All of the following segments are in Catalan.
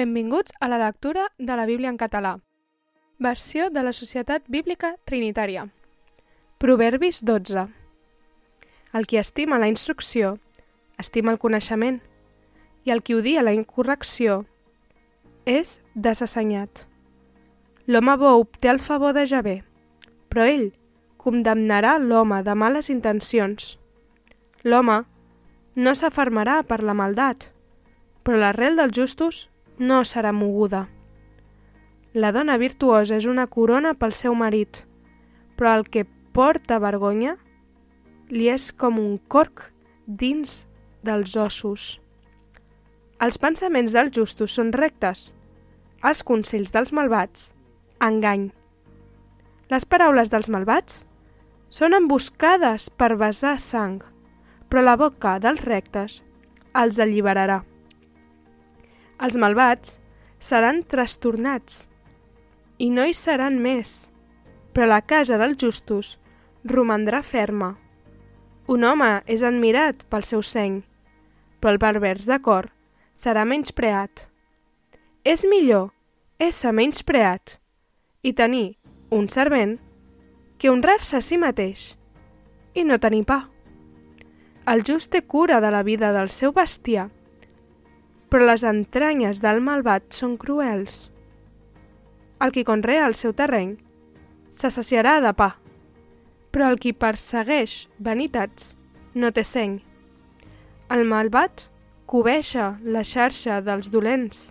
Benvinguts a la lectura de la Bíblia en català. Versió de la Societat Bíblica Trinitària. Proverbis 12. El qui estima la instrucció, estima el coneixement, i el qui odia la incorrecció és desassenyat. L'home bo obté el favor de Javé, però ell condemnarà l'home de males intencions. L'home no s'afermarà per la maldat, però l'arrel dels justos no serà moguda. La dona virtuosa és una corona pel seu marit, però el que porta vergonya li és com un corc dins dels ossos. Els pensaments dels justos són rectes, els consells dels malvats, engany. Les paraules dels malvats són emboscades per besar sang, però la boca dels rectes els alliberarà. Els malvats seran trastornats i no hi seran més, però la casa dels justos romandrà ferma. Un home és admirat pel seu seny, però el pervers de cor serà menyspreat. És millor ésser menyspreat i tenir un servent que honrar-se a si mateix i no tenir pa. El just té cura de la vida del seu bestiar, però les entranyes del malvat són cruels. El qui conrea el seu terreny se saciarà de pa, però el qui persegueix vanitats no té seny. El malvat cobeja la xarxa dels dolents,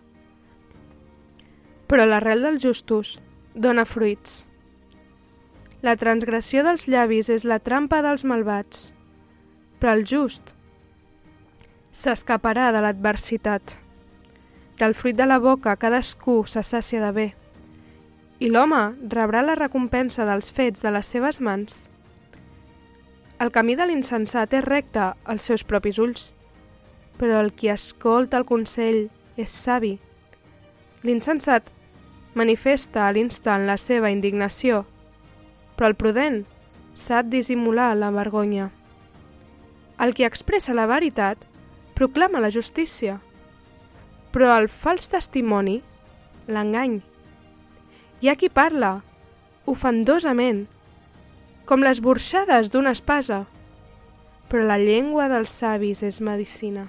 però l'arrel dels justos dona fruits. La transgressió dels llavis és la trampa dels malvats, però el just s'escaparà de l'adversitat. Del fruit de la boca cadascú s'assàcia de bé, i l'home rebrà la recompensa dels fets de les seves mans. El camí de l'insensat és recte als seus propis ulls, però el qui escolta el consell és savi. L'insensat manifesta a l'instant la seva indignació, però el prudent sap dissimular la vergonya. El qui expressa la veritat proclama la justícia, però el fals testimoni l'engany. Hi ha qui parla, ofendosament, com les borxades d'una espasa, però la llengua dels savis és medicina.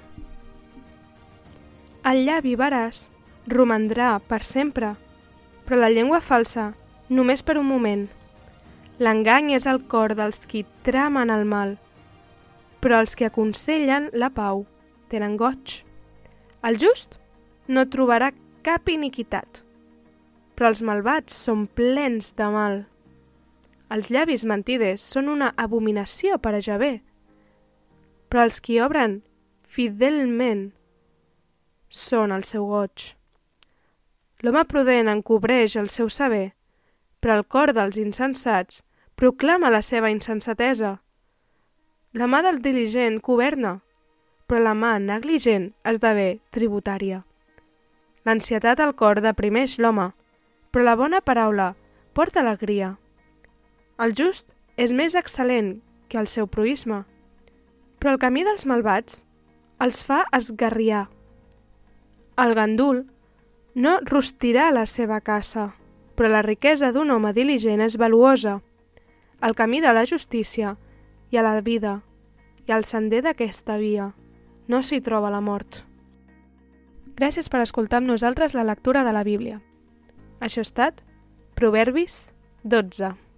El llavi veràs romandrà per sempre, però la llengua falsa només per un moment. L'engany és el cor dels qui tramen el mal, però els que aconsellen la pau tenen goig. El just no trobarà cap iniquitat, però els malvats són plens de mal. Els llavis mentides són una abominació per a Javé, però els qui obren fidelment són el seu goig. L'home prudent encobreix el seu saber, però el cor dels insensats proclama la seva insensatesa. La mà del diligent governa, però la mà negligent esdevé tributària. L'ansietat al cor deprimeix l'home, però la bona paraula porta alegria. El just és més excel·lent que el seu proisme, però el camí dels malvats els fa esgarriar. El gandul no rostirà la seva casa, però la riquesa d'un home diligent és valuosa. El camí de la justícia i a la vida i al sender d'aquesta via no s'hi troba la mort. Gràcies per escoltar amb nosaltres la lectura de la Bíblia. Això ha estat Proverbis 12.